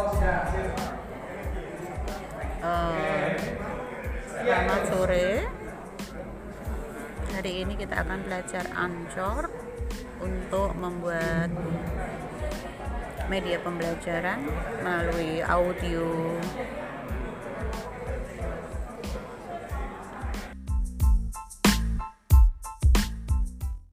Eh, selamat sore. Hari ini kita akan belajar ancor untuk membuat media pembelajaran melalui audio